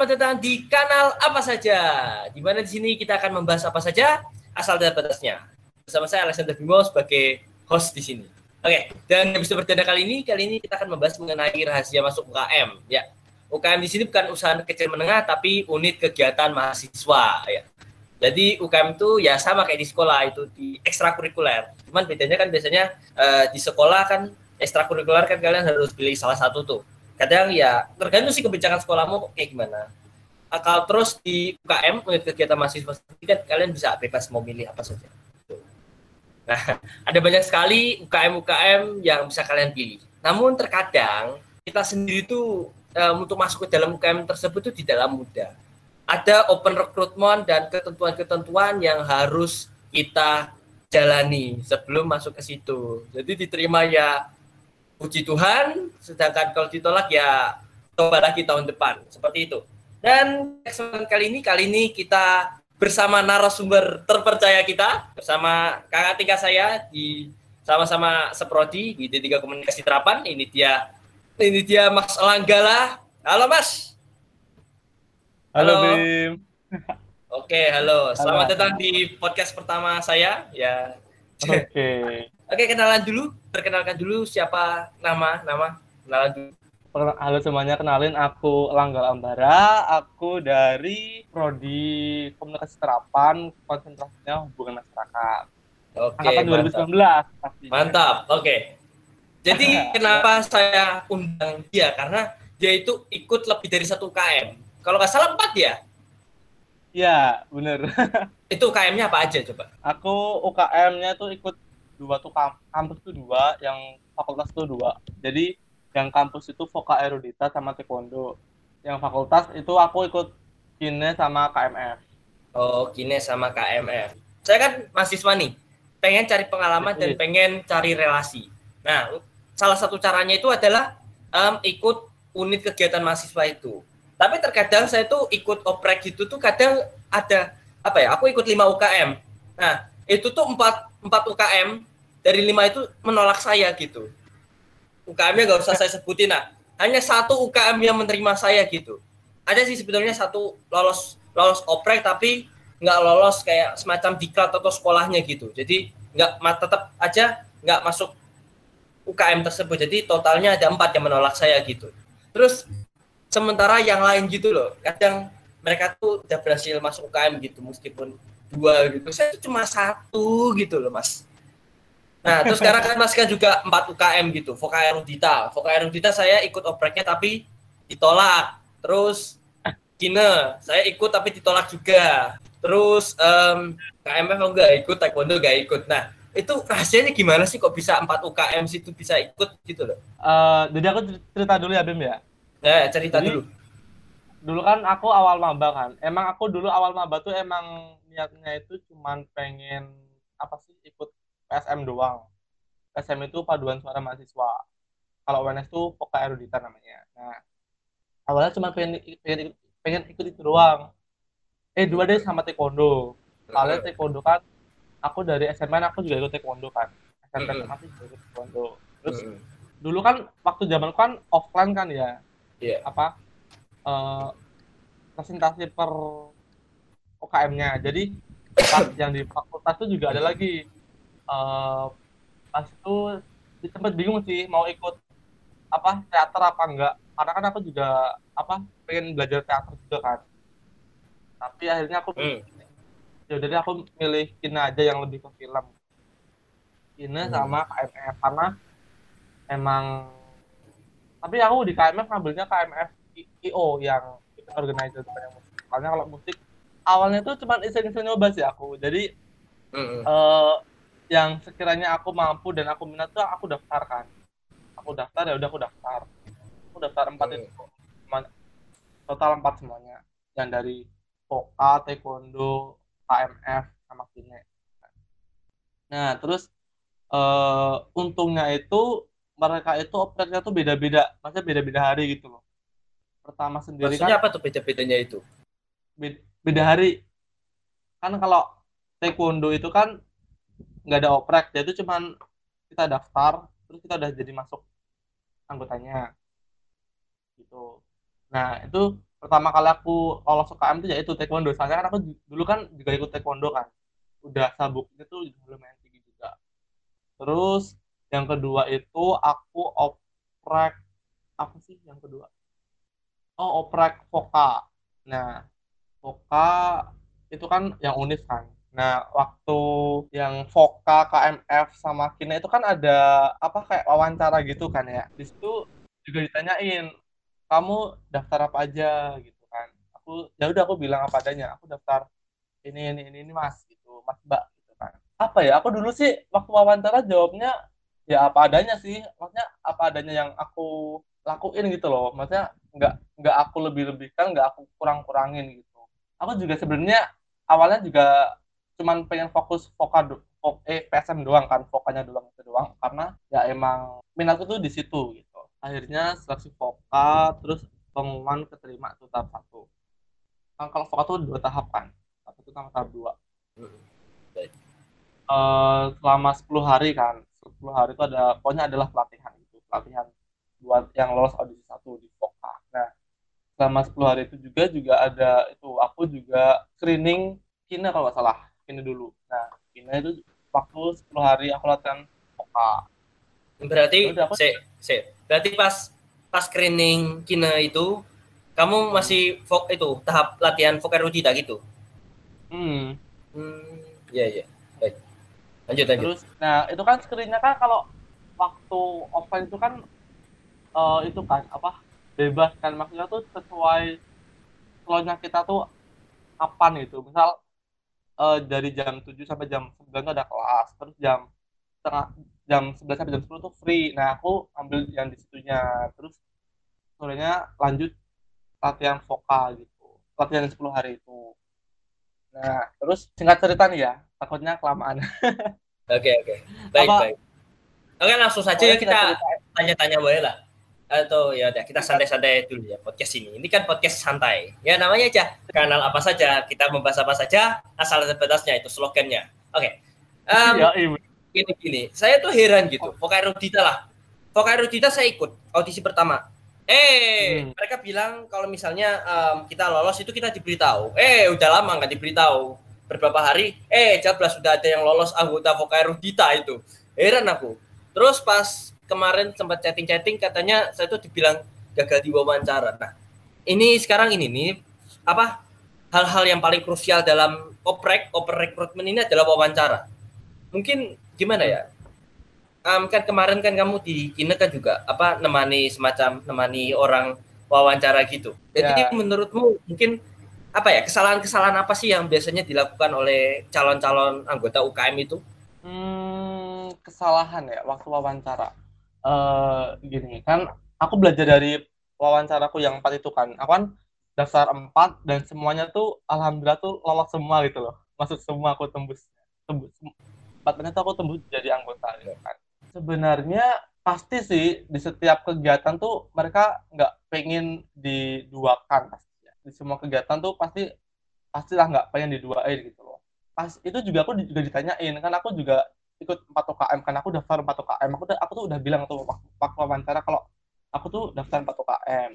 selamat datang di kanal apa saja. Di mana di sini kita akan membahas apa saja asal dan batasnya. Bersama saya Alexander Bimo sebagai host di sini. Oke, dan episode perdana kali ini, kali ini kita akan membahas mengenai rahasia masuk UKM. Ya, UKM di sini bukan usaha kecil menengah, tapi unit kegiatan mahasiswa. Ya, jadi UKM itu ya sama kayak di sekolah itu di ekstrakurikuler. Cuman bedanya kan biasanya uh, di sekolah kan ekstrakurikuler kan kalian harus pilih salah satu tuh kadang ya tergantung sih kebijakan sekolahmu kayak gimana. Akal terus di UKM kegiatan mahasiswa kan kalian bisa bebas mau milih apa saja. Nah ada banyak sekali UKM UKM yang bisa kalian pilih. Namun terkadang kita sendiri tuh um, untuk masuk ke dalam UKM tersebut itu tidak mudah. Ada open recruitment dan ketentuan-ketentuan yang harus kita jalani sebelum masuk ke situ. Jadi diterima ya puji Tuhan, sedangkan kalau ditolak ya coba lagi tahun depan, seperti itu. Dan kesempatan kali ini, kali ini kita bersama narasumber terpercaya kita, bersama kakak tingkat saya di sama-sama seprodi di D3 Komunikasi Terapan. Ini dia, ini dia Mas Langgala. Halo Mas. Halo, halo. Bim. Oke, halo. Selamat halo. datang di podcast pertama saya. Ya. Oke. Oke, kenalan dulu. Perkenalkan dulu siapa nama, nama, kenalan dulu. Halo semuanya, kenalin aku Langgal Ambara. Aku dari Prodi Komunikasi Terapan, konsentrasinya hubungan masyarakat. Oke, Angkatan 2019. Mantap, mantap. oke. Jadi kenapa saya undang dia? Karena dia itu ikut lebih dari satu KM. Kalau nggak salah empat ya? Iya, bener. itu UKM-nya apa aja coba? Aku UKM-nya tuh ikut dua tuh kampus tuh dua yang fakultas tuh dua. Jadi yang kampus itu Voka Erudita sama Taekwondo. Yang fakultas itu aku ikut kine sama KMF oh kine sama KMF saya kan mahasiswa nih pengen cari pengalaman dan pengen cari relasi. Nah salah satu caranya itu adalah um, ikut unit kegiatan mahasiswa itu. Tapi terkadang saya tuh ikut oprek gitu tuh kadang ada apa ya aku ikut 5 UKM nah itu tuh empat empat UKM dari lima itu menolak saya gitu. UKM-nya nggak usah saya sebutin nah. Hanya satu UKM yang menerima saya gitu. Ada sih sebetulnya satu lolos lolos oprek tapi nggak lolos kayak semacam diklat atau sekolahnya gitu. Jadi nggak tetap aja nggak masuk UKM tersebut. Jadi totalnya ada empat yang menolak saya gitu. Terus sementara yang lain gitu loh. Kadang mereka tuh udah berhasil masuk UKM gitu meskipun dua gitu. Saya tuh cuma satu gitu loh mas Nah, terus sekarang kan Mas kan juga 4 UKM gitu, Voka Erudita. Voka Erudita saya ikut opreknya tapi ditolak. Terus Kine, saya ikut tapi ditolak juga. Terus um, KMF enggak ikut, Taekwondo enggak ikut. Nah, itu rahasianya gimana sih kok bisa 4 UKM situ bisa ikut gitu loh? Uh, jadi aku cerita dulu ya Bim ya. Ya, cerita jadi, dulu. Dulu kan aku awal maba kan. Emang aku dulu awal maba tuh emang niatnya itu cuman pengen apa sih ikut PSM doang. PSM itu paduan suara mahasiswa. Kalau UNS itu Poka Erudita namanya. Nah, awalnya cuma pengen, pengen, pengen ikut itu doang. Eh, dua deh sama taekwondo. Kalau taekwondo kan, aku dari SMA aku juga ikut taekwondo kan. SMP SMA juga ikut taekwondo. Terus, dulu kan waktu zaman kan offline kan ya. Iya. Yeah. Apa? Uh, presentasi per OKM-nya. Jadi, yang di fakultas itu juga ada lagi uh, pas itu sempat bingung sih mau ikut apa teater apa enggak karena kan aku juga apa pengen belajar teater juga kan tapi akhirnya aku hmm. ya jadi aku milih kina aja yang lebih ke film kina hmm. sama KMF karena emang tapi aku di KMF ngambilnya KMF IO yang organizer banyak musik karena kalau musik awalnya tuh cuma iseng-iseng nyoba sih aku jadi hmm. uh, yang sekiranya aku mampu dan aku minat tuh aku daftarkan aku daftar ya udah aku daftar aku daftar empat itu total empat semuanya yang dari Poka, Taekwondo, KMF, sama Kine. Nah, terus uh, untungnya itu mereka itu opreknya tuh beda-beda, maksudnya beda-beda hari gitu loh. Pertama sendiri Maksudnya kan, apa tuh beda-bedanya itu? Beda, beda hari. Kan kalau Taekwondo itu kan nggak ada oprek dia itu cuman kita daftar terus kita udah jadi masuk anggotanya. Gitu. Nah itu pertama kali aku lolos UKM itu yaitu taekwondo. Soalnya kan aku dulu kan juga ikut taekwondo kan. Udah sabuknya tuh lumayan tinggi juga. Terus yang kedua itu aku oprek apa sih yang kedua? Oh oprek voka nah voka itu kan yang unik kan Nah, waktu yang Voka, KMF, sama Kina itu kan ada apa kayak wawancara gitu kan ya. Di situ juga ditanyain, kamu daftar apa aja gitu kan. Aku ya udah aku bilang apa adanya. Aku daftar ini ini ini, ini Mas gitu, Mas Mbak gitu kan. Apa ya? Aku dulu sih waktu wawancara jawabnya ya apa adanya sih. Maksudnya apa adanya yang aku lakuin gitu loh. Maksudnya nggak nggak aku lebih-lebihkan, nggak aku kurang-kurangin gitu. Aku juga sebenarnya awalnya juga cuman pengen fokus voka eh PSM doang kan vokanya doang itu doang. Karena ya emang minatku tuh di situ gitu. Akhirnya seleksi voka terus pengumuman keterima itu tahap satu. Kan kalau voka tuh dua tahap kan tahap itu sama tahap dua. Uh, selama 10 hari kan 10 hari itu ada pokoknya adalah pelatihan itu pelatihan buat yang lolos audisi satu di voka nah selama 10 hari itu juga juga ada itu aku juga screening kina kalau nggak salah ini dulu. Nah ini itu waktu 10 hari aku latihan voka berarti aku... se, se, berarti pas pas screening kina itu kamu masih fok itu tahap latihan voka erudita gitu? Hmm. Hmm ya ya baik. Lanjut lanjut. Terus nah itu kan screeningnya kan kalau waktu offline itu kan uh, itu kan apa bebas kan? Maksudnya tuh sesuai slotnya kita tuh kapan gitu. Misal uh, dari jam 7 sampai jam 9 itu ada kelas. Terus jam setengah jam 11 sampai jam 10 tuh free. Nah aku ambil yang di situnya. Terus sorenya lanjut latihan vokal gitu. Latihan 10 hari itu. Nah terus singkat cerita nih ya takutnya kelamaan. Oke oke. Baik Apa? baik. Oke langsung saja ya kita tanya-tanya boleh lah atau ya udah kita santai-santai dulu ya podcast ini. Ini kan podcast santai. Ya namanya aja kanal apa saja, kita membahas apa saja, asal ada batasnya itu slogannya. Oke. Okay. Um, ya, iya. Gini gini, saya tuh heran gitu. Vokai Erudita lah. Vokai Erudita saya ikut audisi pertama. Eh, hmm. mereka bilang kalau misalnya um, kita lolos itu kita diberitahu. Eh, udah lama nggak diberitahu. Beberapa hari, eh jablas sudah ada yang lolos anggota Vokai Erudita itu. Heran aku. Terus pas kemarin sempat chatting-chatting katanya saya tuh dibilang gagal di wawancara. Nah, ini sekarang ini nih apa hal-hal yang paling krusial dalam oprek oper rekrutmen ini adalah wawancara. Mungkin gimana ya? Um, kan kemarin kan kamu di Kine kan juga apa nemani semacam nemani orang wawancara gitu. Jadi ya. menurutmu mungkin apa ya kesalahan-kesalahan apa sih yang biasanya dilakukan oleh calon-calon anggota UKM itu? Hmm, kesalahan ya waktu wawancara uh, gini kan aku belajar dari wawancaraku yang empat itu kan. Aku kan dasar empat dan semuanya tuh alhamdulillah tuh lolos semua gitu loh. Masuk semua aku tembus tembus. Empatnya tuh aku tembus jadi anggota gitu kan. Sebenarnya pasti sih di setiap kegiatan tuh mereka nggak pengen diduakan pasti ya. di semua kegiatan tuh pasti pastilah nggak pengen diduain gitu loh. Pas itu juga aku juga ditanyain kan aku juga ikut 4 UKM kan aku daftar 4 UKM aku aku tuh udah bilang tuh waktu wawancara kalau aku tuh daftar 4 UKM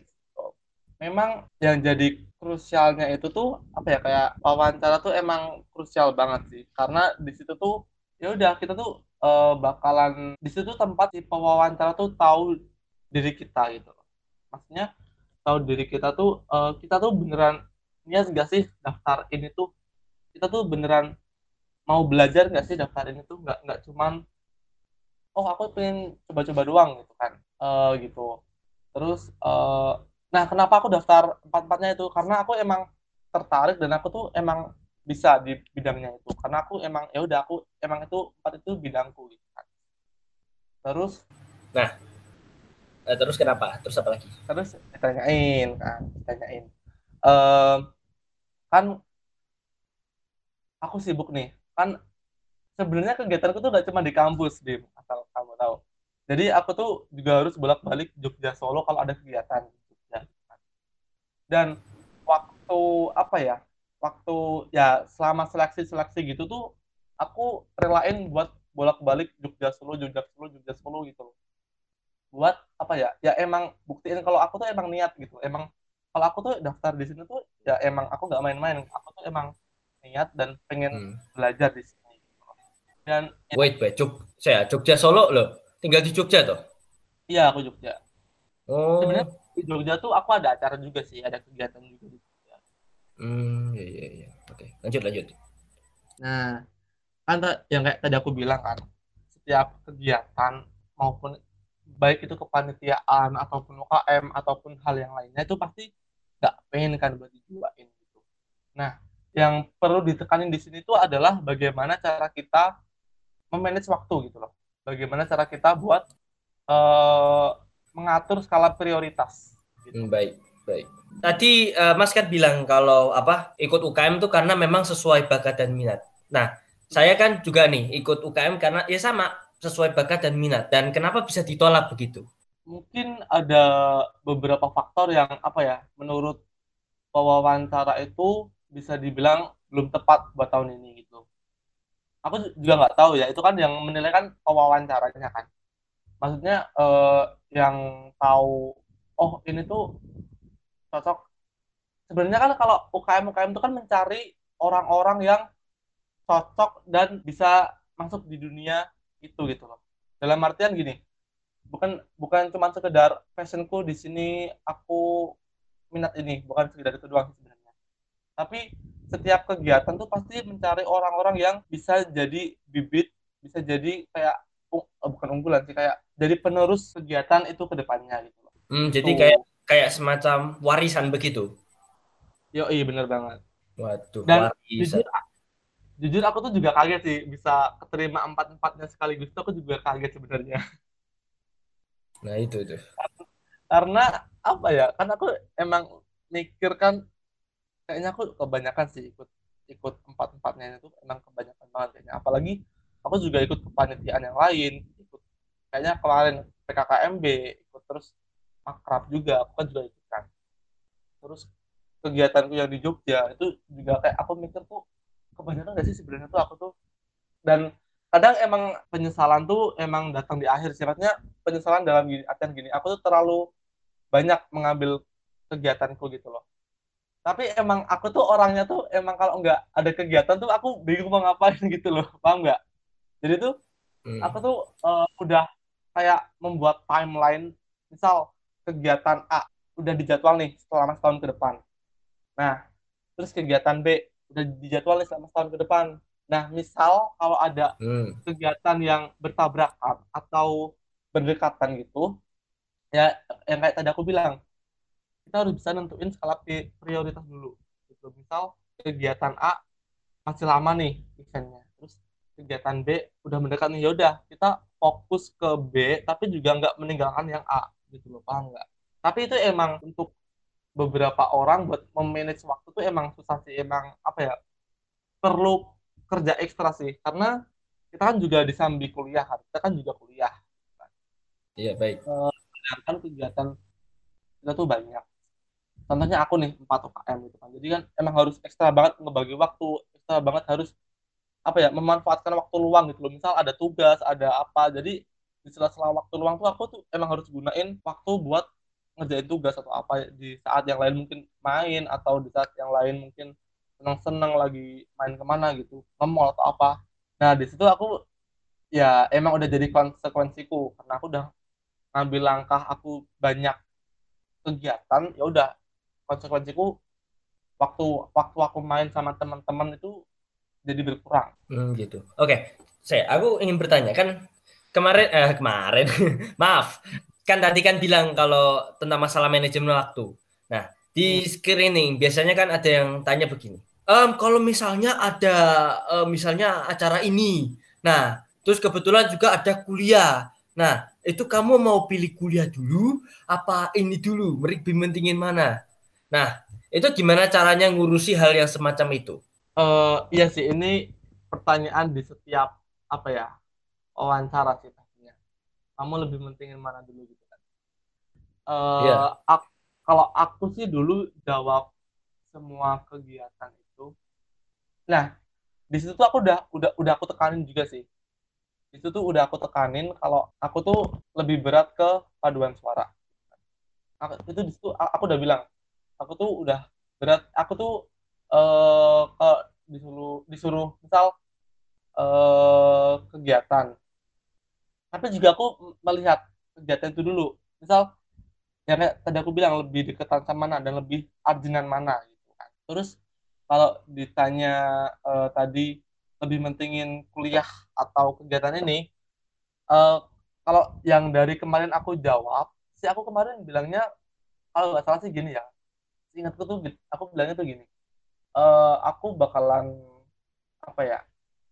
memang yang jadi krusialnya itu tuh apa ya kayak wawancara tuh emang krusial banget sih. Karena di situ tuh ya udah kita tuh uh, bakalan di situ tempat si pewawancara tuh tahu diri kita gitu. Maksudnya tahu diri kita tuh uh, kita tuh beneran niat gak sih daftar ini tuh? Kita tuh beneran mau belajar nggak sih daftarin itu? Nggak nggak cuman oh aku pengen coba-coba doang gitu kan. Uh, gitu. Terus uh, nah kenapa aku daftar empat-empatnya itu? Karena aku emang tertarik dan aku tuh emang bisa di bidangnya itu. Karena aku emang ya udah aku emang itu empat itu bidangku gitu kan. Terus? Nah eh, terus kenapa? Terus apa lagi? Terus ditanyain kan ditanyain. Uh, kan aku sibuk nih kan sebenarnya kegiatanku tuh gak cuma di kampus dim asal kamu tahu. Jadi aku tuh juga harus bolak-balik Jogja Solo kalau ada kegiatan Jogja. Dan waktu apa ya waktu ya selama seleksi-seleksi gitu tuh aku relain buat bolak-balik Jogja Solo Jogja Solo Jogja Solo gitu loh. Buat apa ya ya emang buktiin kalau aku tuh emang niat gitu. Emang kalau aku tuh daftar di sini tuh ya emang aku nggak main-main. Aku tuh emang niat dan pengen Hmm. belajar di sini dan ya, Wait, wait, Jog, saya Jogja Solo loh. Tinggal di Jogja toh. iya aku Jogja Oh. Sebenarnya- di Jogja tuh aku ada acara juga sih ada kegiatan juga di Jogja Hmm, iya iya iya. Oke, lanjut lanjut. nah kan yang kayak tadi aku bilang kan setiap kegiatan maupun baik itu kepanitiaan ataupun UKM ataupun hal yang lainnya itu pasti nggak pengen kan buat dijuain gitu. Nah, yang perlu ditekanin di sini tuh adalah bagaimana cara kita memanage waktu gitu loh. Bagaimana cara kita buat eh, mengatur skala prioritas. Gitu. Hmm, baik, baik. Tadi eh, Mas kan bilang kalau apa ikut UKM tuh karena memang sesuai bakat dan minat. Nah, saya kan juga nih ikut UKM karena ya sama sesuai bakat dan minat. Dan kenapa bisa ditolak begitu? Mungkin ada beberapa faktor yang apa ya, menurut pewawancara itu bisa dibilang belum tepat buat tahun ini gitu. Aku juga nggak tahu ya, itu kan yang menilai kan pewawancaranya kan. Maksudnya eh, yang tahu, oh ini tuh cocok. Sebenarnya kan kalau UKM UKM itu kan mencari orang-orang yang cocok dan bisa masuk di dunia itu gitu loh. Dalam artian gini, bukan bukan cuma sekedar passionku di sini aku minat ini, bukan sekedar itu doang sebenarnya. Tapi setiap kegiatan tuh pasti mencari orang-orang yang bisa jadi bibit, bisa jadi kayak eh, bukan unggulan sih kayak jadi penerus kegiatan itu ke depannya gitu loh. Hmm, jadi Tuh. kayak kayak semacam warisan begitu. Yo, iya bener banget. Waduh, Dan warisan. jujur, jujur aku tuh juga kaget sih bisa keterima empat empatnya sekaligus itu aku juga kaget sebenarnya. Nah, itu tuh. Karena apa ya? Kan aku emang mikir kan kayaknya aku kebanyakan sih ikut ikut empat empatnya itu emang kebanyakan banget kayaknya. Apalagi aku juga ikut kepanitiaan yang lain, ikut kayaknya kemarin PKKMB, ikut terus akrab juga, aku kan juga ikut kan. Terus kegiatanku yang di Jogja itu juga kayak aku mikir tuh kebanyakan gak sih sebenarnya tuh aku tuh dan kadang emang penyesalan tuh emang datang di akhir sifatnya penyesalan dalam gini artian gini aku tuh terlalu banyak mengambil kegiatanku gitu loh tapi emang aku tuh orangnya tuh emang kalau nggak ada kegiatan tuh aku bingung mau ngapain gitu loh paham nggak jadi tuh Hmm. aku tuh eh, udah kayak membuat timeline misal kegiatan A udah dijadwal nih selama setahun ke depan nah terus kegiatan B udah dijadwal nih selama setahun ke depan nah misal kalau ada Hmm. kegiatan yang bertabrakan atau berdekatan gitu ya yang kayak tadi aku bilang kita harus bisa nentuin skala pri- prioritas dulu. Gitu. Misal kegiatan A masih lama nih eventnya terus kegiatan B udah mendekat nih. Yaudah kita fokus ke B tapi juga nggak meninggalkan yang A. Gitu loh paham nggak? Tapi itu emang untuk beberapa orang buat memanage waktu tuh emang susah sih. Emang apa ya perlu kerja ekstra sih. Karena kita kan juga disambi kuliah kan kita kan juga kuliah. Iya, baik. sedangkan kegiatan kita tuh banyak contohnya aku nih 4 UKM gitu kan. Jadi kan emang harus ekstra banget ngebagi waktu ekstra banget harus apa ya memanfaatkan waktu luang gitu loh. Misal ada tugas ada apa. Jadi di sela-sela waktu luang tuh aku tuh emang harus gunain waktu buat ngerjain tugas atau apa. Di saat yang lain mungkin main atau di saat yang lain mungkin senang-senang lagi main ke mana gitu ke atau apa. Nah di situ aku ya emang udah jadi konsekuensiku. Karena aku udah ngambil langkah aku banyak kegiatan ya udah konsekuensiku waktu waktu aku main sama teman-teman itu jadi berkurang Hmm, gitu. Oke, saya aku ingin bertanya kan kemarin eh kemarin maaf kan tadi kan bilang kalau tentang masalah manajemen waktu. Nah di screening biasanya kan ada yang tanya begini. Em, kalau misalnya ada eh, misalnya acara ini, nah terus kebetulan juga ada kuliah. Nah itu kamu mau pilih kuliah dulu apa ini dulu? Lebih mentingin mana? Nah itu gimana caranya ngurusi hal yang semacam itu? eh iya sih ini pertanyaan di setiap apa ya wawancara sih pastinya. Kamu lebih mentingin mana dulu gitu kan? Eh Iya. ak- kalau aku sih dulu jawab semua kegiatan itu. Nah di situ tuh aku udah udah udah aku tekanin juga sih. Di situ tuh udah aku tekanin kalau aku tuh lebih berat ke paduan suara. Aku, itu di situ aku udah bilang aku tuh udah berat aku tuh eh ke disuruh disuruh misal eh kegiatan. Tapi juga aku melihat kegiatan itu dulu. Misal ya kayak tadi aku bilang lebih deketan sama mana dan lebih arjinan mana gitu kan. Terus kalau ditanya eh, tadi lebih mentingin kuliah atau kegiatan ini eh, kalau yang dari kemarin aku jawab sih aku kemarin bilangnya kalau nggak salah sih gini ya ingatku tuh aku bilangnya tuh gini eh, aku bakalan apa ya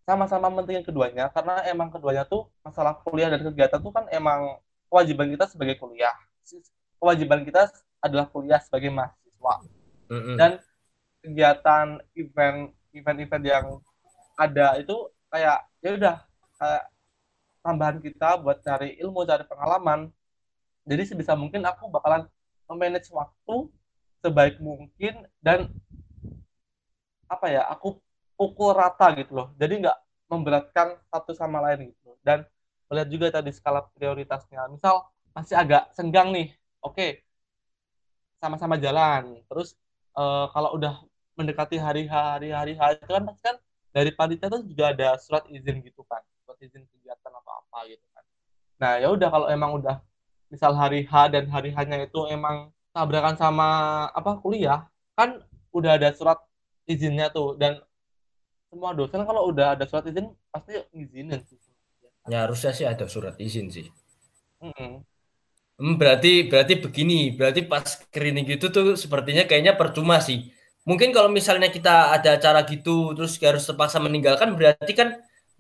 sama-sama mentingin keduanya karena emang keduanya tuh masalah kuliah dan kegiatan tuh kan emang kewajiban kita sebagai kuliah. Kewajiban kita adalah kuliah sebagai mahasiswa. Mm-mm. dan kegiatan event event-event yang ada itu kayak ya udah kayak tambahan kita buat cari ilmu cari pengalaman. Jadi sebisa mungkin aku bakalan memanage waktu sebaik mungkin dan apa ya aku pukul rata gitu loh. Jadi nggak memberatkan satu sama lain gitu dan melihat juga tadi skala prioritasnya. Misal masih agak senggang nih oke sama-sama jalan. Terus eh, kalau udah mendekati hari hari hari H itu kan pasti kan dari panitia tuh juga ada surat izin gitu kan. Surat izin kegiatan atau apa gitu kan. Nah ya udah kalau emang udah misal hari H dan hari H-nya itu emang tabrakan sama apa kuliah kan udah ada surat izinnya tuh dan semua dosen kalau udah ada surat izin pasti ngizinin sih Ya harusnya sih ada surat izin sih. Mm-mm. Hmm, berarti berarti begini, berarti pas screening gitu tuh sepertinya kayaknya percuma sih. Mungkin kalau misalnya kita ada acara gitu terus harus terpaksa meninggalkan berarti kan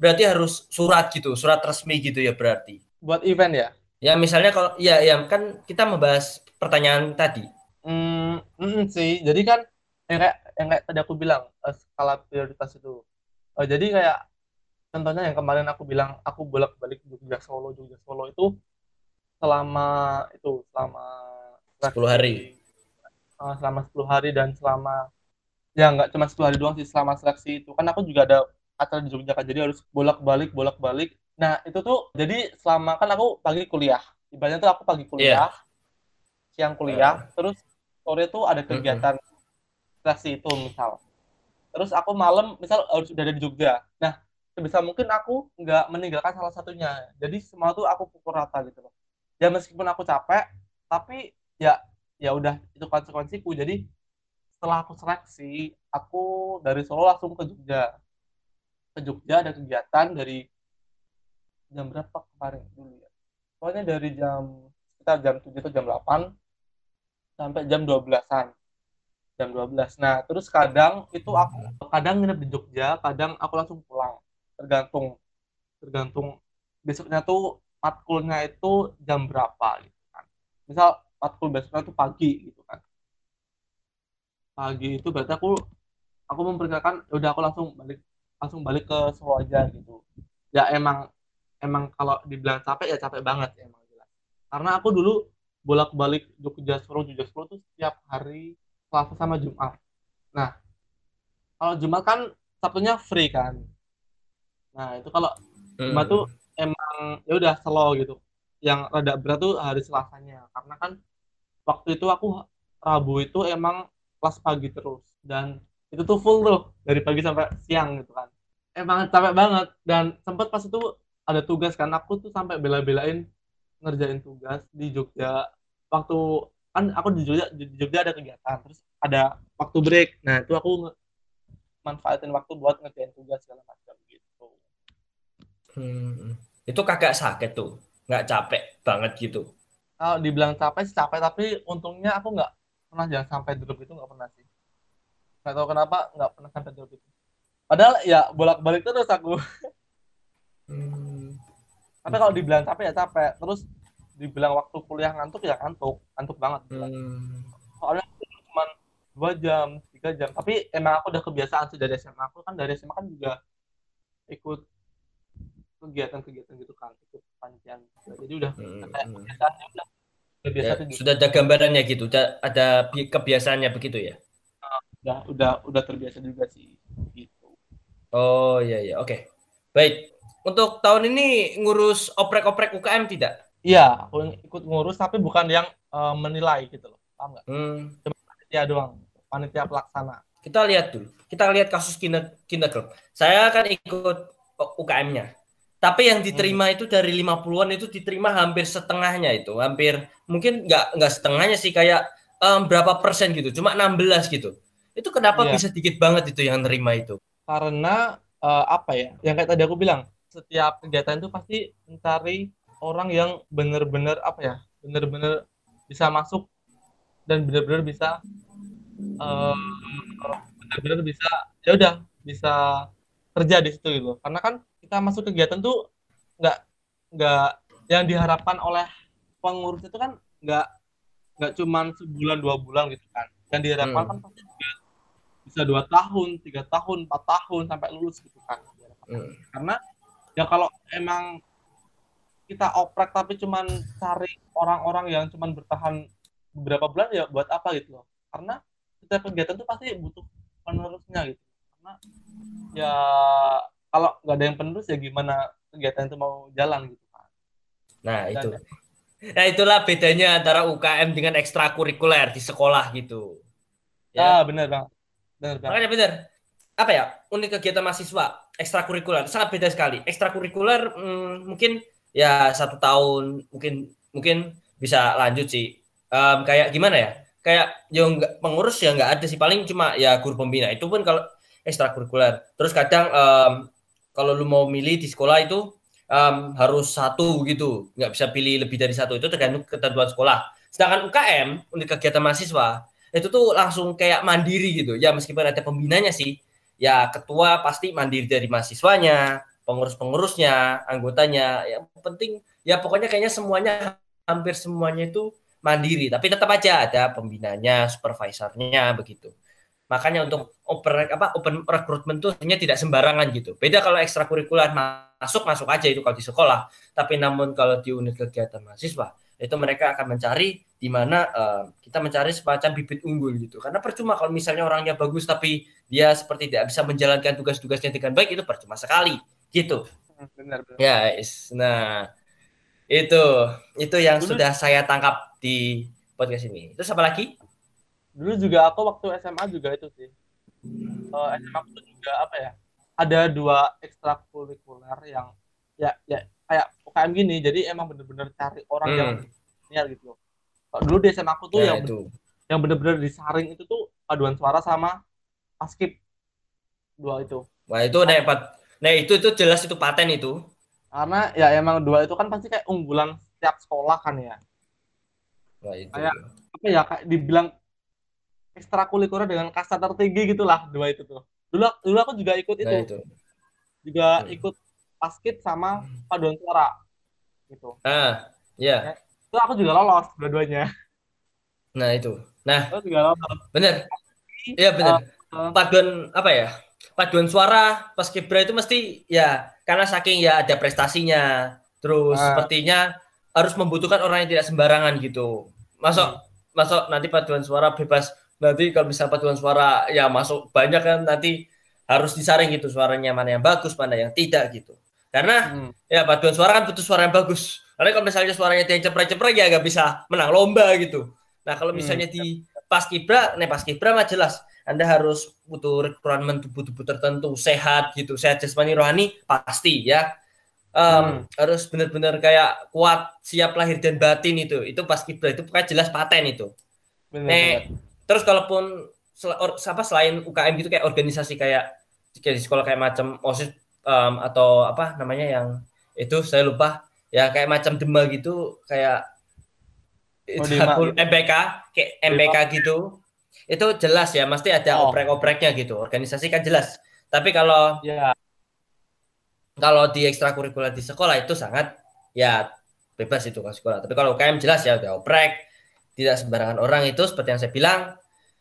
berarti harus surat gitu, surat resmi gitu ya berarti. buat event ya Ya misalnya kalau ya ya kan kita membahas pertanyaan tadi. Hmm, mm, sih. Jadi kan yang kayak yang kayak tadi aku bilang eh, skala prioritas itu. Eh, jadi kayak contohnya yang kemarin aku bilang aku bolak-balik Jogja Solo Jogja Solo itu selama itu selama 10 hari. eh, selama 10 hari dan selama ya nggak cuma 10 hari doang sih selama seleksi itu kan aku juga ada acara di Jogja kan jadi harus bolak-balik bolak-balik nah itu tuh jadi selama kan aku pagi kuliah ibaratnya tuh aku pagi kuliah siang kuliah terus sore tuh ada kegiatan seleksi itu misal. Terus aku malam misal harus udah ada di Jogja. Nah sebisa mungkin aku nggak meninggalkan salah satunya. Jadi semua tuh aku pukul rata gitu loh. Ya meskipun aku capek tapi ya ya udah itu konsekuensiku. Jadi setelah aku seleksi aku dari Solo langsung ke Jogja. Ke Jogja ada kegiatan dari jam berapa kemarin? Dulu ya. Pokoknya dari jam sekitar jam 7 atau jam 8 sampai jam 12-an jam 12 nah terus kadang itu aku kadang nginep di Jogja kadang aku langsung pulang. Tergantung tergantung besoknya tuh matkulnya itu jam berapa gitu kan. Misal matkul besoknya tuh pagi gitu kan. Pagi itu berarti aku aku memperkirakan "Ya udah aku langsung balik langsung balik ke Solo aja gitu. Ya emang emang kalau dibilang capek ya capek banget emang jelas. Karena aku dulu bolak-balik Jogja Solo Jogja Solo tuh setiap hari Selasa sama Jumat. Nah kalau Jumat kan Sabtunya free kan. Nah itu kalau Jumat tuh emang ya udah slow gitu. Yang rada berat tuh hari Selasanya. Karena kan waktu itu aku Rabu itu emang kelas pagi terus. Dan itu tuh full tuh dari pagi sampai siang gitu kan. Emang capek banget. Dan sempat pas itu ada tugas kan aku tuh sampai bela-belain ngerjain tugas di Jogja. Waktu kan aku di Jogja di Jogja ada kegiatan terus ada waktu break. Nah itu aku manfaatin waktu buat ngerjain tugas segala macam gitu. Hmm, itu kagak sakit tuh, nggak capek banget gitu. kalau dibilang capek sih capek tapi untungnya aku nggak pernah jangan sampai drop itu nggak pernah sih. Nggak tahu kenapa nggak pernah sampai drop itu padahal ya bolak-balik terus aku. Hmm, tapi kalau dibilang capek ya capek terus dibilang waktu kuliah ngantuk ya ngantuk ngantuk banget hmm. soalnya cuma dua jam tiga jam tapi emang aku udah kebiasaan sih dari SMA aku kan dari SMA kan juga ikut kegiatan-kegiatan gitu kan ikut panjang jadi udah Hmm, kayak hmm. kebiasaan ya udah biasa Ya, gitu. sudah ada gambarannya gitu, udah ada bi- kebiasaannya begitu ya. udah udah udah terbiasa juga sih gitu Oh iya iya, oke. Baik. Untuk tahun ini ngurus oprek-oprek UKM tidak? iya aku ikut ngurus tapi bukan yang eh, menilai gitu loh paham nggak Hmm. panitia doang, panitia pelaksana. Kita lihat dulu. Kita lihat kasus Kinder, Kinder Club. Saya akan ikut UKM-nya. Tapi yang diterima hmm. itu dari 50-an itu diterima hampir setengahnya itu. Hampir mungkin nggak nggak setengahnya sih kayak um, berapa persen gitu. Cuma 16 gitu. Itu kenapa yeah. bisa dikit banget itu yang nerima itu? Karena uh, apa ya? Yang kayak tadi aku bilang, setiap kegiatan itu pasti mencari orang yang benar-benar apa ya? Benar-benar bisa masuk dan benar-benar bisa uh, benar-benar bisa ya udah bisa kerja di situ gitu karena kan kita masuk kegiatan tuh nggak nggak yang diharapkan oleh pengurus itu kan nggak nggak cuman sebulan dua bulan gitu kan yang diharapkan hmm. kan pasti bisa dua tahun tiga tahun empat tahun sampai lulus gitu kan hmm. karena ya kalau emang kita oprek tapi cuman cari orang-orang yang cuman bertahan beberapa bulan ya buat apa gitu loh. Karena setiap kegiatan tuh pasti butuh penerusnya gitu. Karena ya kalau nggak ada yang penerus ya gimana kegiatan itu mau jalan gitu kan nah Dan itu. Nah itulah bedanya antara UKM dengan ekstrakurikuler di sekolah gitu. Ya, ya benar bang. Benar bang. Makanya benar. Apa ya? Unik kegiatan mahasiswa ekstrakurikuler sangat beda sekali. Ekstrakurikuler hmm, mungkin ya satu tahun mungkin mungkin bisa lanjut sih. Um, kayak gimana ya? Kayak yang pengurus ya nggak ada sih. Paling cuma ya guru pembina. Itu pun kalau ekstrakurikuler. Terus kadang um, kalau lu mau milih di sekolah itu um, harus satu gitu. Nggak bisa pilih lebih dari satu. Itu tergantung ketentuan sekolah. Sedangkan UKM untuk kegiatan mahasiswa itu tuh langsung kayak mandiri gitu. Ya meskipun ada pembinanya sih ya ketua pasti mandiri dari mahasiswanya pengurus-pengurusnya anggotanya yang penting ya pokoknya kayaknya semuanya hampir semuanya itu mandiri, tapi tetap aja ada pembinanya, supervisornya begitu. Makanya untuk open apa open recruitment tuh hanya tidak sembarangan gitu. Beda kalau ekstrakurikuler masuk masuk aja itu kalau di sekolah, tapi namun kalau di unit kegiatan mahasiswa itu mereka akan mencari di mana uh, kita mencari semacam bibit unggul gitu. Karena percuma kalau misalnya orangnya bagus tapi dia seperti tidak bisa menjalankan tugas-tugasnya dengan baik itu percuma sekali gitu. Benar, benar. Ya, yes. nah itu itu yang Dulu, sudah saya tangkap di podcast ini. Terus apa lagi? Dulu juga aku waktu SMA juga itu sih. Uh, SMA aku juga apa ya? Ada dua ekstrakurikuler yang ya ya kayak UKM gini. Jadi emang bener-bener cari orang hmm. yang niat gitu loh. Dulu di SMA aku tuh ya, yang itu. yang bener-bener disaring itu tuh paduan suara sama paskip dua itu. Wah itu nah, nah itu itu jelas itu paten itu. Karena ya emang dua itu kan pasti kayak unggulan setiap sekolah kan ya. Wah, itu. Kayak apa ya kayak dibilang ekstrakurikuler dengan kasta tertinggi gitulah dua itu tuh. Dulu dulu aku juga ikut itu. Nah, itu. Juga hmm. ikut paskit sama paduan suara gitu. Ah, iya. Yeah. Itu aku juga lolos dua-duanya. Nah, itu. Nah, aku juga lolos. Bener. Iya, bener. Uh, paduan apa ya? Paduan suara paskibra itu mesti ya karena saking ya ada prestasinya. Terus uh, sepertinya harus membutuhkan orang yang tidak sembarangan gitu masuk hmm. masuk nanti paduan suara bebas nanti kalau bisa paduan suara ya masuk banyak kan nanti harus disaring gitu suaranya mana yang bagus mana yang tidak gitu karena hmm. ya paduan suara kan butuh suara yang bagus karena kalau misalnya suaranya yang ceprek-ceprek ya nggak bisa menang lomba gitu nah kalau hmm. misalnya hmm. di pas kibra nih pas kibra mah jelas anda harus butuh rekrutmen tubuh-tubuh tertentu sehat gitu sehat jasmani rohani pasti ya um, hmm. harus benar-benar kayak kuat siap lahir dan batin itu itu pas kiblat itu pokoknya jelas paten itu benar, Nek, terus kalaupun sel or, apa selain UKM gitu kayak organisasi kayak kayak di sekolah kayak macam osis um, atau apa namanya yang itu saya lupa ya kayak macam demal gitu kayak oh, itu MPK kayak MPK gitu itu jelas ya mesti ada oh. oprek-opreknya gitu organisasi kan jelas tapi kalau ya kalau di ekstrakurikuler di sekolah itu sangat ya bebas itu ke sekolah. Tapi kalau UKM jelas ya udah oprek, tidak sembarangan orang itu seperti yang saya bilang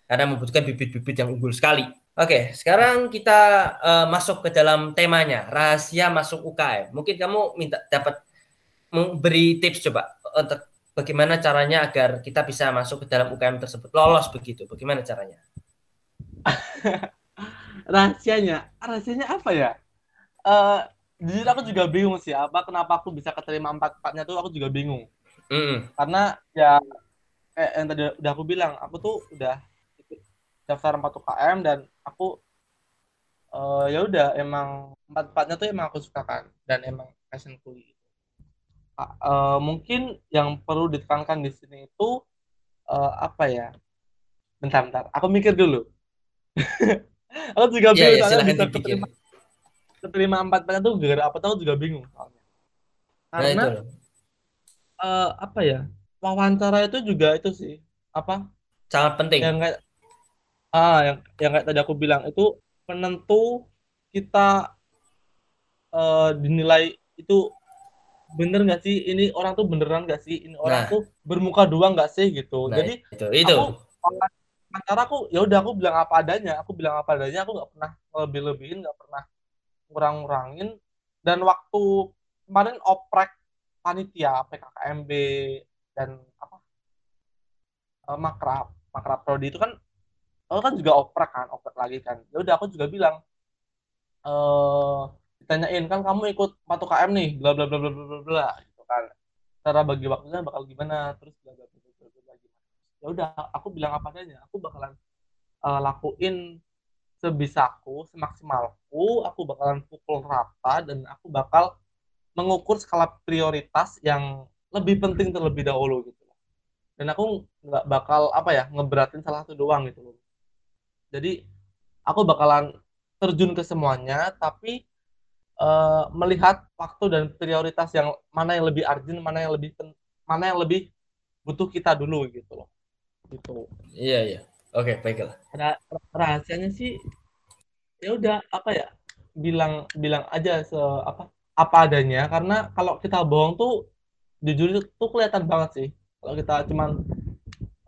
karena membutuhkan bibit-bibit yang unggul sekali. Oke, sekarang kita uh, masuk ke dalam temanya, rahasia masuk UKM. Mungkin kamu minta dapat memberi tips coba untuk bagaimana caranya agar kita bisa masuk ke dalam UKM tersebut, lolos begitu. Bagaimana caranya? rahasianya, rahasianya apa ya? Uh, jujur aku juga bingung sih apa kenapa aku bisa keterima empat empatnya tuh aku juga bingung mm. karena ya eh, yang tadi udah aku bilang aku tuh udah daftar 4 UKM dan aku uh, ya udah emang empat empatnya tuh emang aku suka kan dan emang passionku gitu. Uh, mungkin yang perlu ditekankan di sini itu uh, apa ya? Bentar-bentar, aku mikir dulu. aku juga yeah, bingung yeah, bisa keterima, keterima empat empatnya tuh gara apa tahu juga bingung soalnya. Nah, Karena nah, uh, apa ya? Wawancara itu juga itu sih apa? Sangat penting. Yang kayak ah yang yang kayak tadi aku bilang itu penentu kita uh, dinilai itu bener nggak sih? Ini orang tuh beneran nggak sih? Ini orang nah. tuh bermuka dua nggak sih? Gitu. Nah, jadi itu itu. aku antara aku ya udah aku bilang apa adanya aku bilang apa adanya aku nggak pernah lebih lebihin nggak pernah kurang kurangin dan waktu kemarin oprek panitia PKKMB dan apa uh, makrab makrab prodi itu kan aku kan juga oprek kan oprek lagi kan ya udah aku juga bilang eh ditanyain kan kamu ikut 4 KM nih bla bla bla bla bla bla gitu kan cara bagi waktunya bakal gimana terus bla bla bla bla bla gimana ya udah aku bilang apa adanya aku bakalan uh, lakuin sebisaku semaksimalku aku bakalan pukul rata dan aku bakal mengukur skala prioritas yang lebih penting terlebih dahulu gitu dan aku nggak bakal apa ya ngeberatin salah satu doang gitu loh jadi aku bakalan terjun ke semuanya, tapi uh, melihat waktu dan prioritas yang mana yang lebih urgent, mana yang lebih mana yang lebih butuh kita dulu gitu loh. Gitu. Iya iya. Oke baiklah. Rah rahasianya sih ya udah apa ya bilang bilang aja se apa apa adanya karena kalau kita bohong tuh jujur itu kelihatan banget sih kalau kita cuman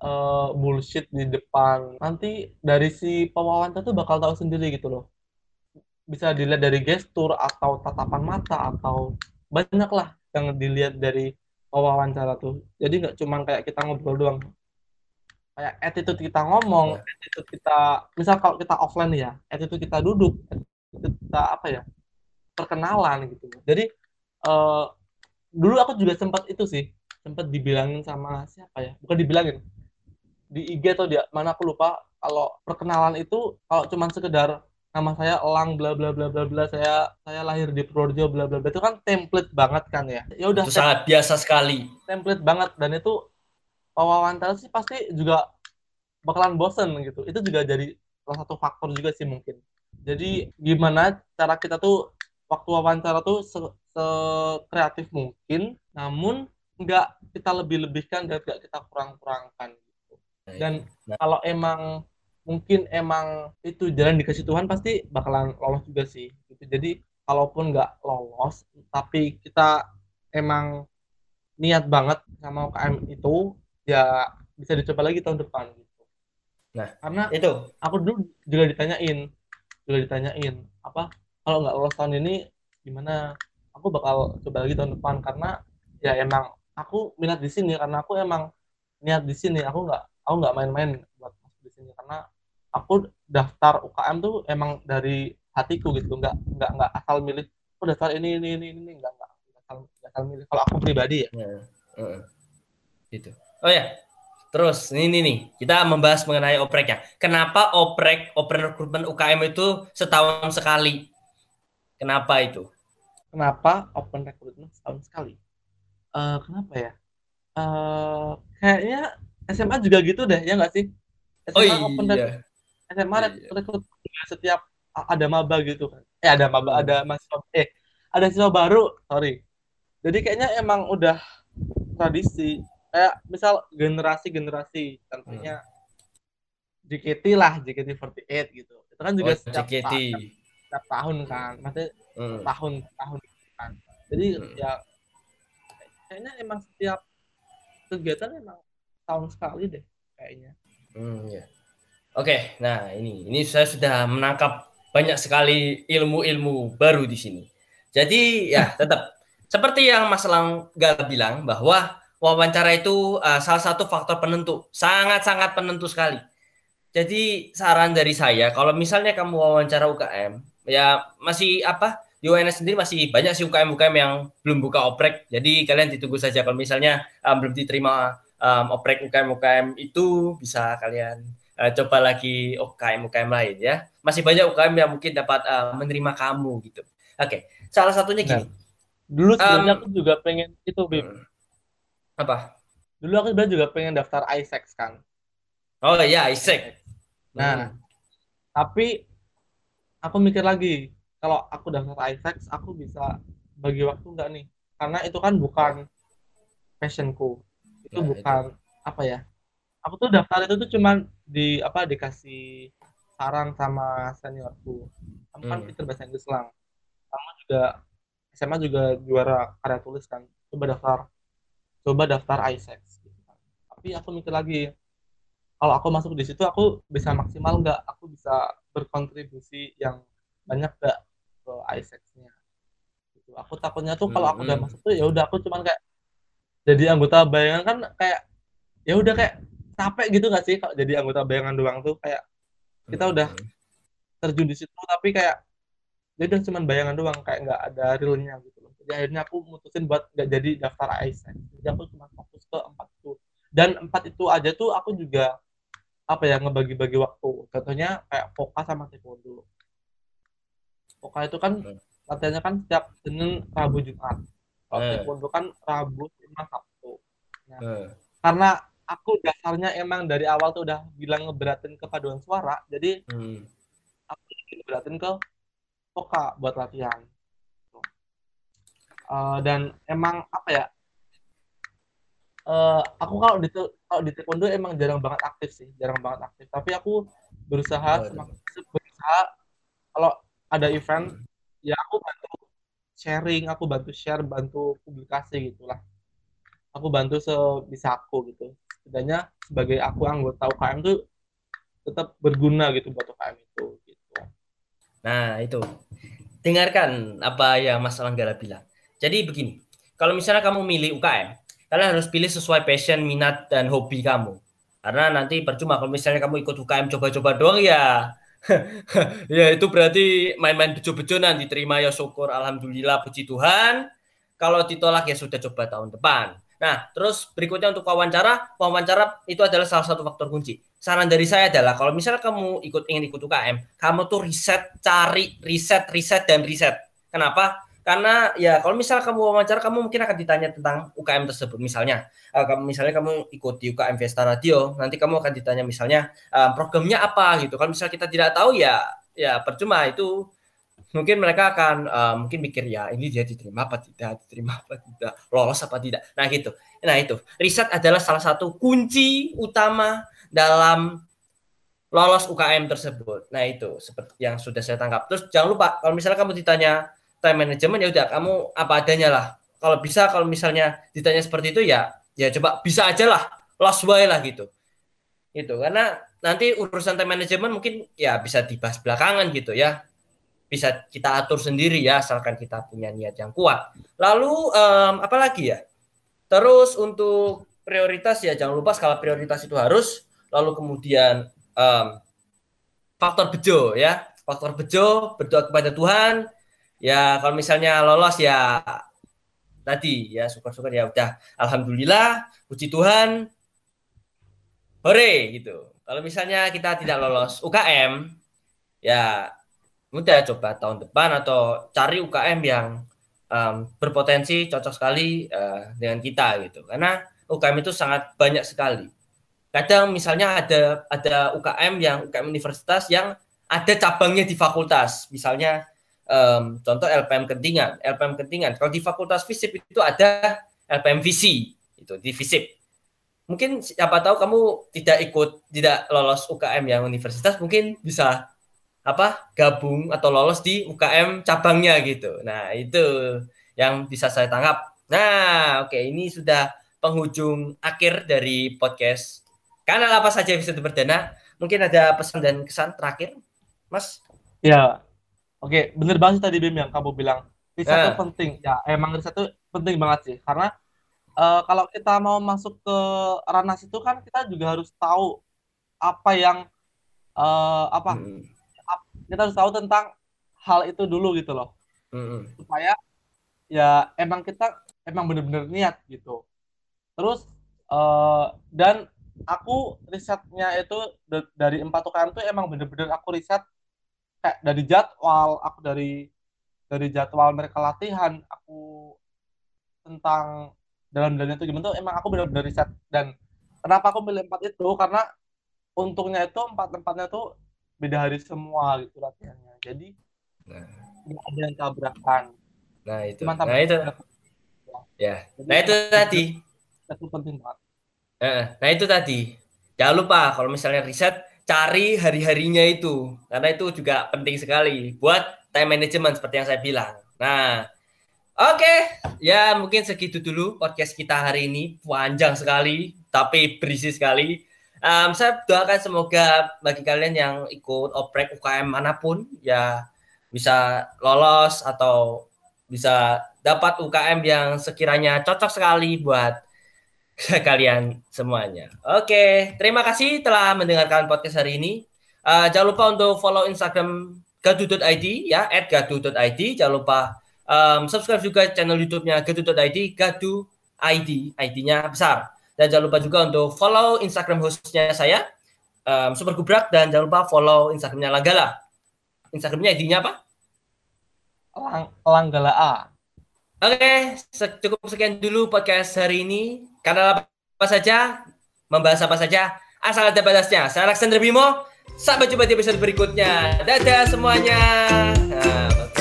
uh, bullshit di depan. Nanti dari si pewawancara tuh bakal tahu sendiri gitu loh. Bisa dilihat dari gestur atau tatapan mata atau banyak lah yang dilihat dari wawancara tuh. Jadi nggak cuma kayak kita ngobrol doang. Kayak attitude kita ngomong yeah. attitude kita misal kalau kita offline ya attitude kita duduk attitude kita apa ya perkenalan gitu. Jadi uh, dulu aku juga sempat itu sih sempat dibilangin sama siapa ya? Bukan dibilangin di IG atau di mana aku lupa kalau perkenalan itu kalau cuman sekedar nama saya Elang bla bla bla bla bla saya saya lahir di Purworejo bla bla bla itu kan template banget kan ya? Ya udah sangat biasa sekali. template banget dan itu wawancara sih pasti juga bakalan bosen gitu. Itu juga jadi salah satu faktor juga sih mungkin. Jadi gimana cara kita tuh waktu wawancara tuh se, se kreatif mungkin namun nggak kita lebih-lebihkan dan nggak kita kurang-kurangkan dan nah. kalau emang mungkin emang itu jalan dikasih Tuhan pasti bakalan lolos juga sih gitu. Jadi kalaupun nggak lolos tapi kita emang niat banget sama UKM itu ya bisa dicoba lagi tahun depan gitu. Nah karena itu. aku dulu juga ditanyain juga ditanyain apa kalau nggak lolos tahun ini gimana? Aku bakal coba lagi tahun depan. Karena ya emang aku minat di sini karena aku emang niat di sini. Aku nggak aku nggak main-main buat masuk di sini karena aku daftar UKM tuh emang dari hatiku gitu. Nggak nggak nggak asal milih aku daftar ini ini ini ini. Nggak nggak asal asal milih. Kalau aku pribadi ya, ya uh, gitu. Oh ya terus ini nih kita membahas mengenai oprek ya. Kenapa oprek open recruitment UKM itu setahun sekali? Kenapa itu? Kenapa open recruitment setahun sekali? Uh, kenapa ya? Uh, kayaknya SMA juga gitu deh ya nggak sih SMA oh iya open SMA iya. rekrut setiap ada maba gitu kan eh ada maba hmm. ada mahasiswa eh ada siswa baru sorry jadi kayaknya emang udah tradisi kayak misal generasi generasi tentunya hmm. JKT lah JKT48 gitu itu kan juga oh, setiap, JKT. Ta setiap tahun kan maksudnya hmm. tahun tahun kan jadi hmm. ya kayaknya emang setiap kegiatan emang tahun sekali deh kayaknya. Hmm, ya. Oke, nah ini ini saya sudah menangkap banyak sekali ilmu-ilmu baru di sini. Jadi ya tetap seperti yang Mas Langga bilang bahwa wawancara itu uh, salah satu faktor penentu, sangat-sangat penentu sekali. Jadi saran dari saya kalau misalnya kamu wawancara UKM, ya masih apa? Di UNS sendiri masih banyak sih UKM-UKM yang belum buka oprek. Jadi kalian ditunggu saja kalau misalnya um, belum diterima um, oprek UKM UKM itu bisa kalian uh, coba lagi UKM UKM lain ya. Masih banyak UKM yang mungkin dapat uh, menerima kamu gitu. Oke, okay. salah satunya gini. Nah, dulu sebenarnya um, aku juga pengen itu, Bim. Hmm. Apa? Dulu aku sebenarnya juga pengen daftar ISEX kan. Oh iya, ISEX. Nah, hmm. tapi aku mikir lagi, kalau aku daftar ISEX, aku bisa bagi waktu nggak nih? Karena itu kan bukan passionku. Itu ya, bukan itu. apa ya? Aku tuh daftar itu tuh cuman di apa dikasih saran sama seniorku. Kamu kan hmm. pinter bahasa Inggris lang. Kamu juga SMA juga juara karya tulis kan. Coba daftar coba daftar ISEX. Gitu kan. Tapi aku mikir lagi, kalau aku masuk di situ aku bisa maksimal nggak? Aku bisa berkontribusi yang banyak nggak ke ISEX-nya? Gitu. Aku takutnya tuh kalau aku udah hmm. masuk tuh ya udah aku cuman kayak jadi anggota bayangan kan kayak ya udah kayak capek gitu gak sih? Kalau jadi anggota bayangan doang tuh kayak kita udah hmm. terjun di situ tapi kayak jadi ya cuma bayangan doang kayak nggak ada realnya gitu loh. Jadi akhirnya aku mutusin buat nggak jadi daftar ASN jadi aku cuma fokus ke empat itu. Dan empat itu aja tuh aku juga apa ya ngebagi-bagi waktu. Contohnya kayak Poka sama taekwondo. Poka itu kan hmm. latihannya kan setiap Senin Rabu Jumat kalau hmm. taekwondo kan Rabu Jumat Sabtu nah, hmm. karena aku dasarnya emang dari awal tuh udah bilang ngeberatin ke paduan suara jadi hmm. aku ngeberatin ke Poka buat latihan uh, dan emang apa ya uh, aku kalau di kalau di taekwondo emang jarang banget aktif sih jarang banget aktif tapi aku berusaha oh, berusaha kalau ada event hmm. ya aku bantu sharing aku bantu share bantu publikasi gitulah aku bantu sebisa aku gitu setidaknya sebagai aku anggota UKM tuh tetap berguna gitu buat UKM itu gitu. Nah, itu. Dengarkan apa yang Mas Langgara bilang. Jadi begini, kalau misalnya kamu milih UKM, kalian harus pilih sesuai passion, minat dan hobi kamu. Karena nanti percuma kalau misalnya kamu ikut UKM coba-coba doang ya ya itu berarti main-main bejo-bejonan diterima ya syukur alhamdulillah puji Tuhan. Kalau ditolak ya sudah coba tahun depan. Nah, terus berikutnya untuk wawancara, wawancara itu adalah salah satu faktor kunci. Saran dari saya adalah kalau misalnya kamu ikut ingin ikut UKM, kamu tuh riset, cari riset, riset dan riset. Kenapa? Karena ya kalau misalnya kamu wawancara, kamu mungkin akan ditanya tentang UKM tersebut. Misalnya, uh, misalnya kamu ikut di UKM Vesta Radio, nanti kamu akan ditanya misalnya uh, programnya apa gitu. Kalau misalnya kita tidak tahu ya ya percuma itu mungkin mereka akan uh, mungkin mikir ya ini dia diterima apa tidak diterima apa tidak lolos apa tidak. Nah gitu. Nah itu. Riset adalah salah satu kunci utama dalam lolos UKM tersebut. Nah itu seperti yang sudah saya tangkap. Terus jangan lupa kalau misalnya kamu ditanya time management ya udah kamu apa adanya lah kalau bisa kalau misalnya ditanya seperti itu ya ya coba bisa aja lah lost way lah gitu itu karena nanti urusan time management mungkin ya bisa dibahas belakangan gitu ya bisa kita atur sendiri ya asalkan kita punya niat yang kuat. Lalu um, apa lagi ya? Terus untuk prioritas ya jangan lupa skala prioritas itu harus. Lalu kemudian um, faktor bejo ya, faktor bejo berdoa kepada Tuhan. Ya kalau misalnya lolos ya tadi ya syukur-syukur ya udah alhamdulillah puji Tuhan. Hore gitu. Kalau misalnya kita tidak lolos UKM ya udah coba tahun depan atau cari UKM yang um, berpotensi cocok sekali uh, dengan kita gitu karena UKM itu sangat banyak sekali kadang misalnya ada ada UKM yang UKM universitas yang ada cabangnya di fakultas misalnya um, contoh LPM Kentingan LPM Kentingan kalau di fakultas FISIP itu ada LPM Visi itu di FISIP mungkin siapa tahu kamu tidak ikut tidak lolos UKM yang universitas mungkin bisa apa gabung atau lolos di UKM cabangnya gitu. Nah, itu yang bisa saya tangkap. Nah, oke okay, ini sudah penghujung akhir dari podcast. Kanal apa saja bisa berdana? Mungkin ada pesan dan kesan terakhir, Mas? Ya, oke, okay. bener banget tadi Bim yang kamu bilang. Riset itu penting. Ya, emang riset itu penting banget sih. Karena uh, kalau kita mau masuk ke ranah situ kan kita juga harus tahu apa yang uh, apa hmm kita harus tahu tentang hal itu dulu gitu loh mm-hmm. supaya ya emang kita emang bener-bener niat gitu terus uh, dan aku risetnya itu dari empat UKM tuh emang bener-bener aku riset kayak dari jadwal aku dari dari jadwal mereka latihan aku tentang dalam dalamnya itu gimana tuh emang aku bener-bener riset. Dan kenapa aku pilih empat itu? Karena untungnya itu empat tempatnya tuh beda hari semua gitu latihannya. Jadi nah. nggak ada yang tabrakan. Nah itu. Cuman nah itu. ya. Nah itu tadi. itu penting banget. Nah itu tadi. Jangan lupa kalau misalnya riset cari hari-harinya itu karena itu juga penting sekali buat time management seperti yang saya bilang nah Oke, okay. ya mungkin segitu dulu podcast kita hari ini. Panjang sekali, tapi berisi sekali. Um, saya doakan semoga bagi kalian yang ikut oprek UKM mana pun ya bisa lolos atau bisa dapat UKM yang sekiranya cocok sekali buat kalian semuanya. Oke, terima kasih telah mendengarkan podcast hari ini. Uh, jangan lupa untuk follow Instagram gadu.id ya, at gadu.id. Jangan lupa um, subscribe juga channel YouTube-nya gadu.id, gadu ID, ID-nya besar. Dan jangan lupa juga untuk follow Instagram hostnya saya, um, Super Gubrak, dan jangan lupa follow Instagramnya Langgala. Instagramnya ID-nya apa? Lang Langgala A. Oke, okay, cukup sekian dulu podcast hari ini. Karena apa saja, membahas apa saja, asal ada batasnya. Saya Alexander Bimo, sampai jumpa di episode berikutnya. Dadah semuanya. Nah,